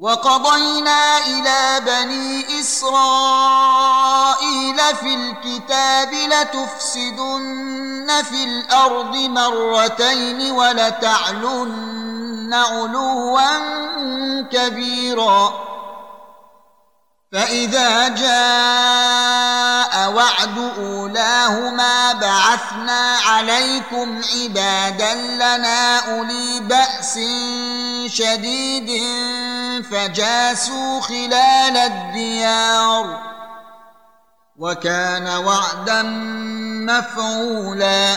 وقضينا إلى بني إسرائيل في الكتاب لتفسدن في الأرض مرتين ولتعلن علوا كبيرا. فإذا جاء وعد اولاهما بعثنا عليكم عبادا لنا اولي باس شديد فجاسوا خلال الديار وكان وعدا مفعولا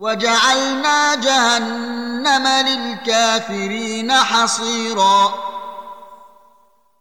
وجعلنا جهنم للكافرين حصيرا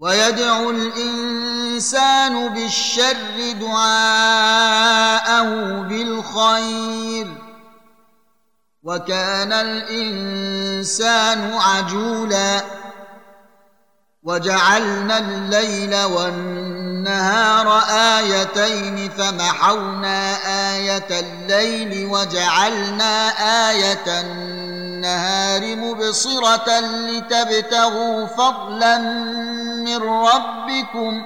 ويدعو الإنسان بالشر دعاءه بالخير. وكان الإنسان عجولا وجعلنا الليل والنهار آيتين فمحونا آية الليل وجعلنا آية النهار مبصرة لتبتغوا فضلا من ربكم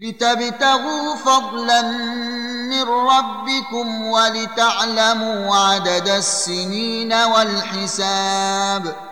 لتبتغوا فضلا من ربكم ولتعلموا عدد السنين والحساب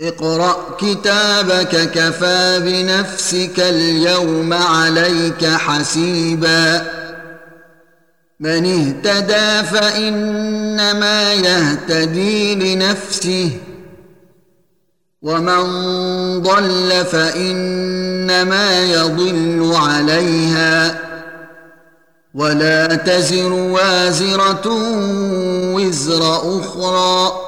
اقرأ كتابك كفى بنفسك اليوم عليك حسيبا. من اهتدى فإنما يهتدي لنفسه ومن ضل فإنما يضل عليها. ولا تزر وازرة وزر أخرى.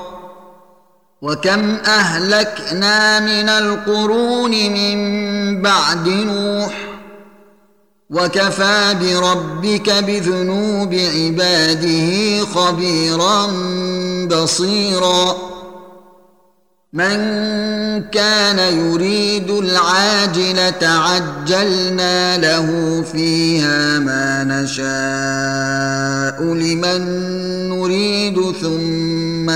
وكم أهلكنا من القرون من بعد نوح وكفى بربك بذنوب عباده خبيرا بصيرا من كان يريد العاجله عجلنا له فيها ما نشاء لمن نريد ثم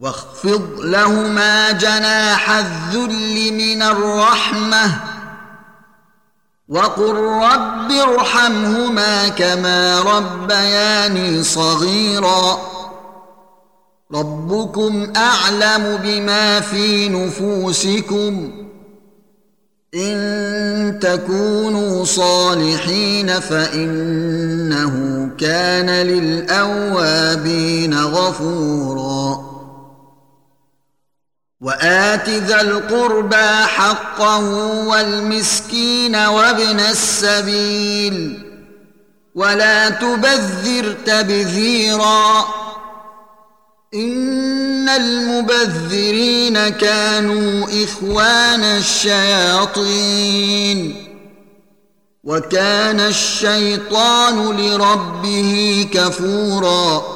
واخفض لهما جناح الذل من الرحمة وقل رب ارحمهما كما ربياني صغيرا. ربكم أعلم بما في نفوسكم. إن تكونوا صالحين فإنه كان للأوابين غفورا. وآت ذا القربى حقه والمسكين وابن السبيل ولا تبذر تبذيرا إن المبذرين كانوا إخوان الشياطين وكان الشيطان لربه كفورا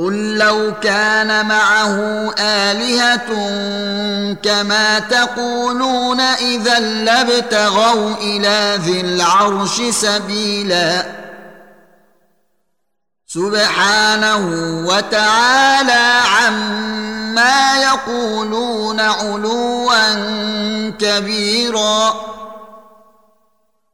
قل لو كان معه الهه كما تقولون اذا لابتغوا إلى ذي العرش سبيلا سبحانه وتعالى عما يقولون علوا كبيرا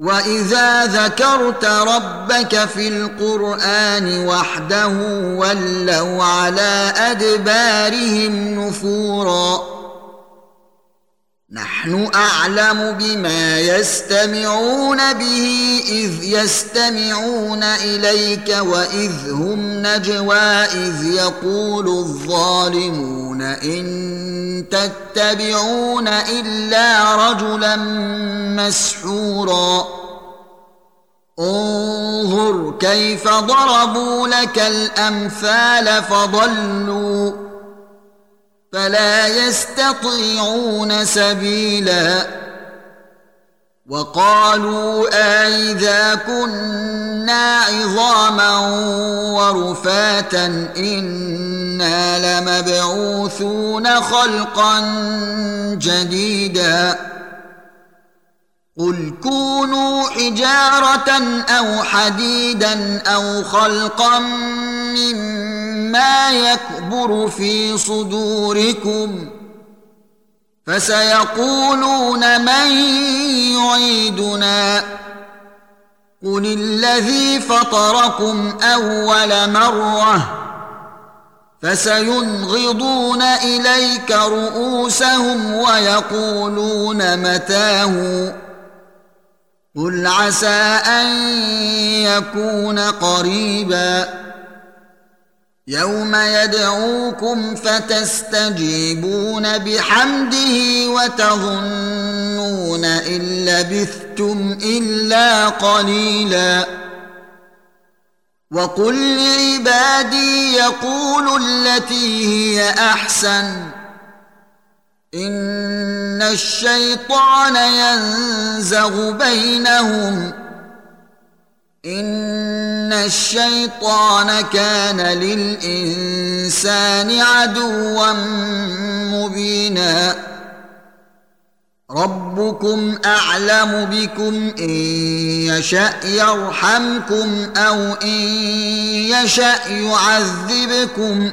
واذا ذكرت ربك في القران وحده ولوا على ادبارهم نفورا نحن أعلم بما يستمعون به إذ يستمعون إليك وإذ هم نجوى إذ يقول الظالمون إن تتبعون إلا رجلا مسحورا. انظر كيف ضربوا لك الأمثال فضلوا. فلا يستطيعون سبيلا. وقالوا أإذا كنا عظاما ورفاتا إنا لمبعوثون خلقا جديدا. قل كونوا حجارة أو حديدا أو خلقا مما يكبر في صدوركم فسيقولون من يعيدنا قل الذي فطركم أول مرة فسينغضون إليك رؤوسهم ويقولون متاه قل عسى ان يكون قريبا يوم يدعوكم فتستجيبون بحمده وتظنون ان لبثتم الا قليلا وقل لعبادي يقولوا التي هي احسن إن الشيطان ينزغ بينهم. إن الشيطان كان للإنسان عدوا مبينا. ربكم أعلم بكم إن يشأ يرحمكم أو إن يشأ يعذبكم.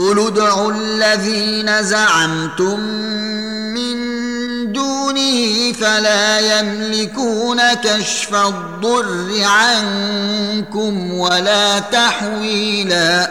قل ادعوا الذين زعمتم دونه فلا يملكون كشف الضر عنكم ولا تحويلا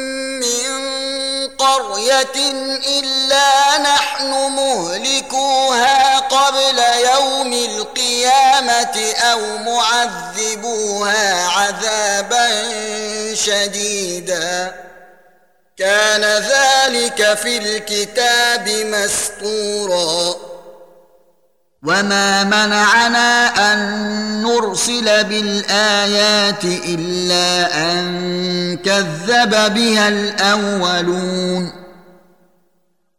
قرية إلا نحن مهلكوها قبل يوم القيامة أو معذبوها عذابا شديدا. كان ذلك في الكتاب مسطورا وما منعنا ان نرسل بالايات الا ان كذب بها الاولون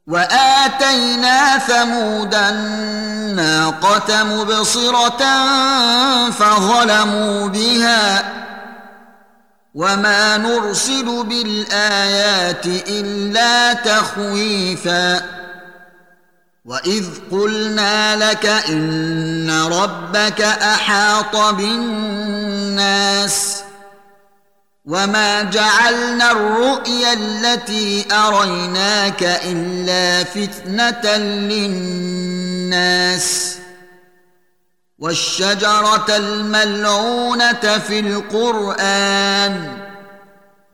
واتينا ثمود الناقه مبصره فظلموا بها وما نرسل بالايات الا تخويفا واذ قلنا لك ان ربك احاط بالناس وما جعلنا الرؤيا التي اريناك الا فتنه للناس والشجره الملعونه في القران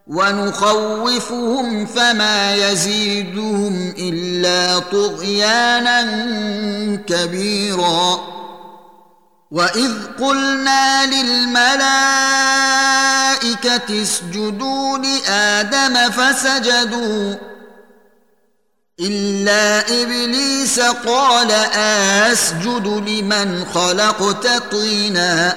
ونخوفهم فما يزيدهم إلا طغيانا كبيرا. وإذ قلنا للملائكة اسجدوا لآدم فسجدوا إلا إبليس قال أسجد لمن خلقت طينا.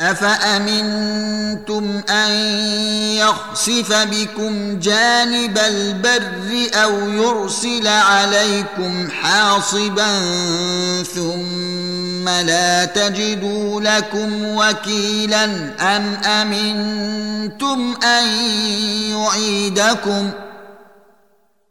أفأمنتم أن يخسف بكم جانب البر أو يرسل عليكم حاصبا ثم لا تجدوا لكم وكيلا أم أمنتم أن يعيدكم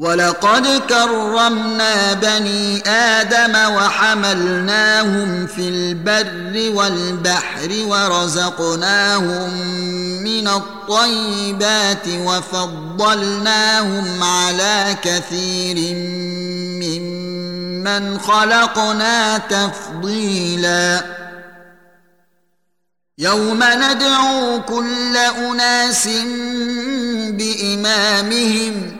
ولقد كرمنا بني آدم وحملناهم في البر والبحر ورزقناهم من الطيبات وفضلناهم على كثير ممن خلقنا تفضيلا. يوم ندعو كل أناس بإمامهم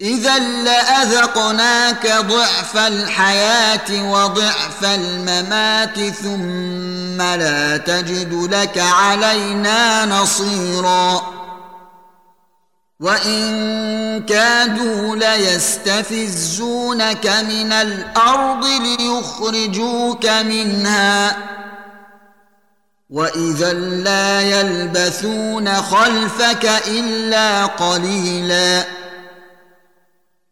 إذا لأذقناك ضعف الحياة وضعف الممات ثم لا تجد لك علينا نصيرا. وإن كادوا ليستفزونك من الأرض ليخرجوك منها. وإذا لا يلبثون خلفك إلا قليلا.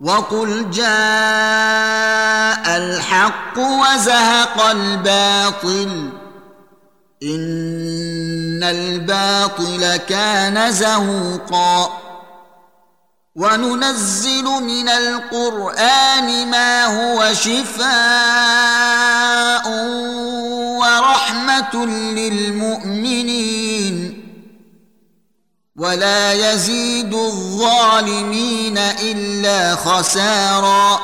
وقل جاء الحق وزهق الباطل ان الباطل كان زهوقا وننزل من القران ما هو شفاء ورحمه للمؤمنين ولا يزيد الظالمين إلا خسارا.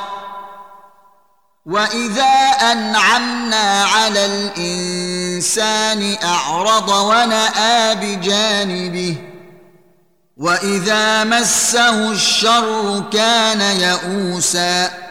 وإذا أنعمنا على الإنسان أعرض ونأى بجانبه وإذا مسه الشر كان يئوسا.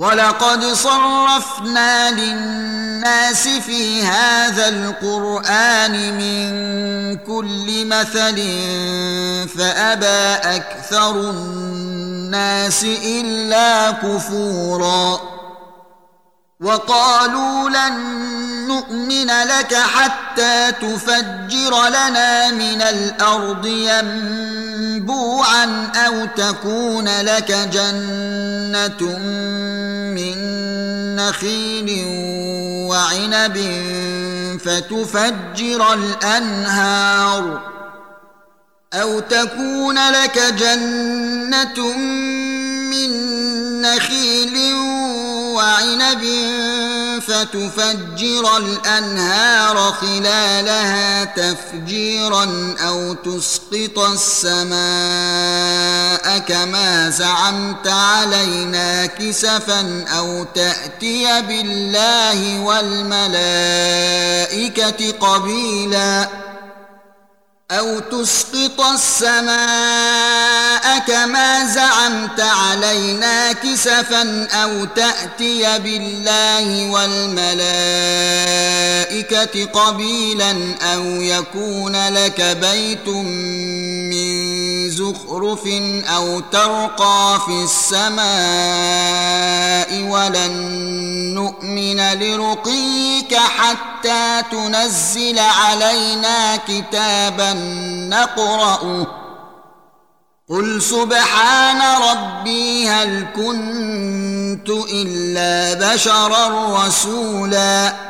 ولقد صرفنا للناس في هذا القرآن من كل مثل فأبى أكثر الناس إلا كفورا وقالوا لن نؤمن لك حتى تفجر لنا من الأرض ينبوعا أو تكون لك جنة من نخيل وعنب فتفجر الأنهار أو تكون لك جنة من نخيل وعنب فتفجر الأنهار خلالها تفجيرا أو تسقط السماء كما زعمت علينا كسفا أو تأتي بالله والملائكة قبيلا. أو تسقط السماء كما زعمت علينا كسفا أو تأتي بالله والملائكة قبيلا أو يكون لك بيت من زخرف أو ترقى في السماء ولن نؤمن لرقيك حتى تنزل علينا كتابا نقرأه. قل سبحان ربي هل كنت إلا بشرا رسولا.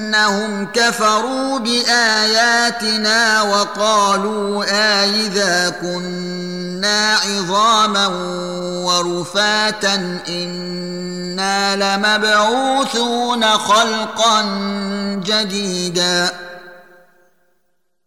بأنهم كفروا بآياتنا وقالوا آئذا كنا عظاما ورفاتا إنا لمبعوثون خلقا جديدا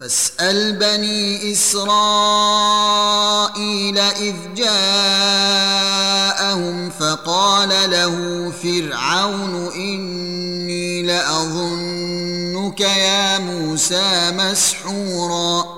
فاسأل بني إسرائيل إذ جاءهم فقال له فرعون إني لأظنك يا موسى مسحورا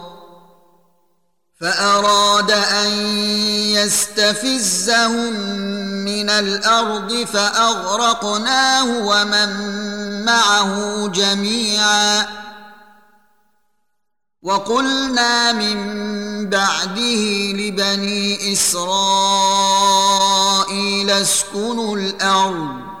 فأراد أن يستفزهم من الأرض فأغرقناه ومن معه جميعا. وقلنا من بعده لبني إسرائيل اسكنوا الأرض.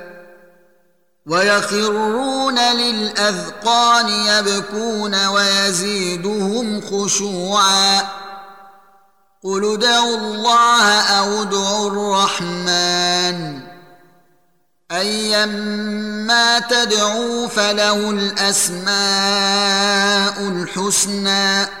ويخرون للأذقان يبكون ويزيدهم خشوعا. قل ادعوا الله أو ادعوا الرحمن. ايما تدعوا فله الأسماء الحسنى.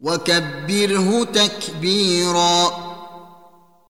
وكبره تكبيرا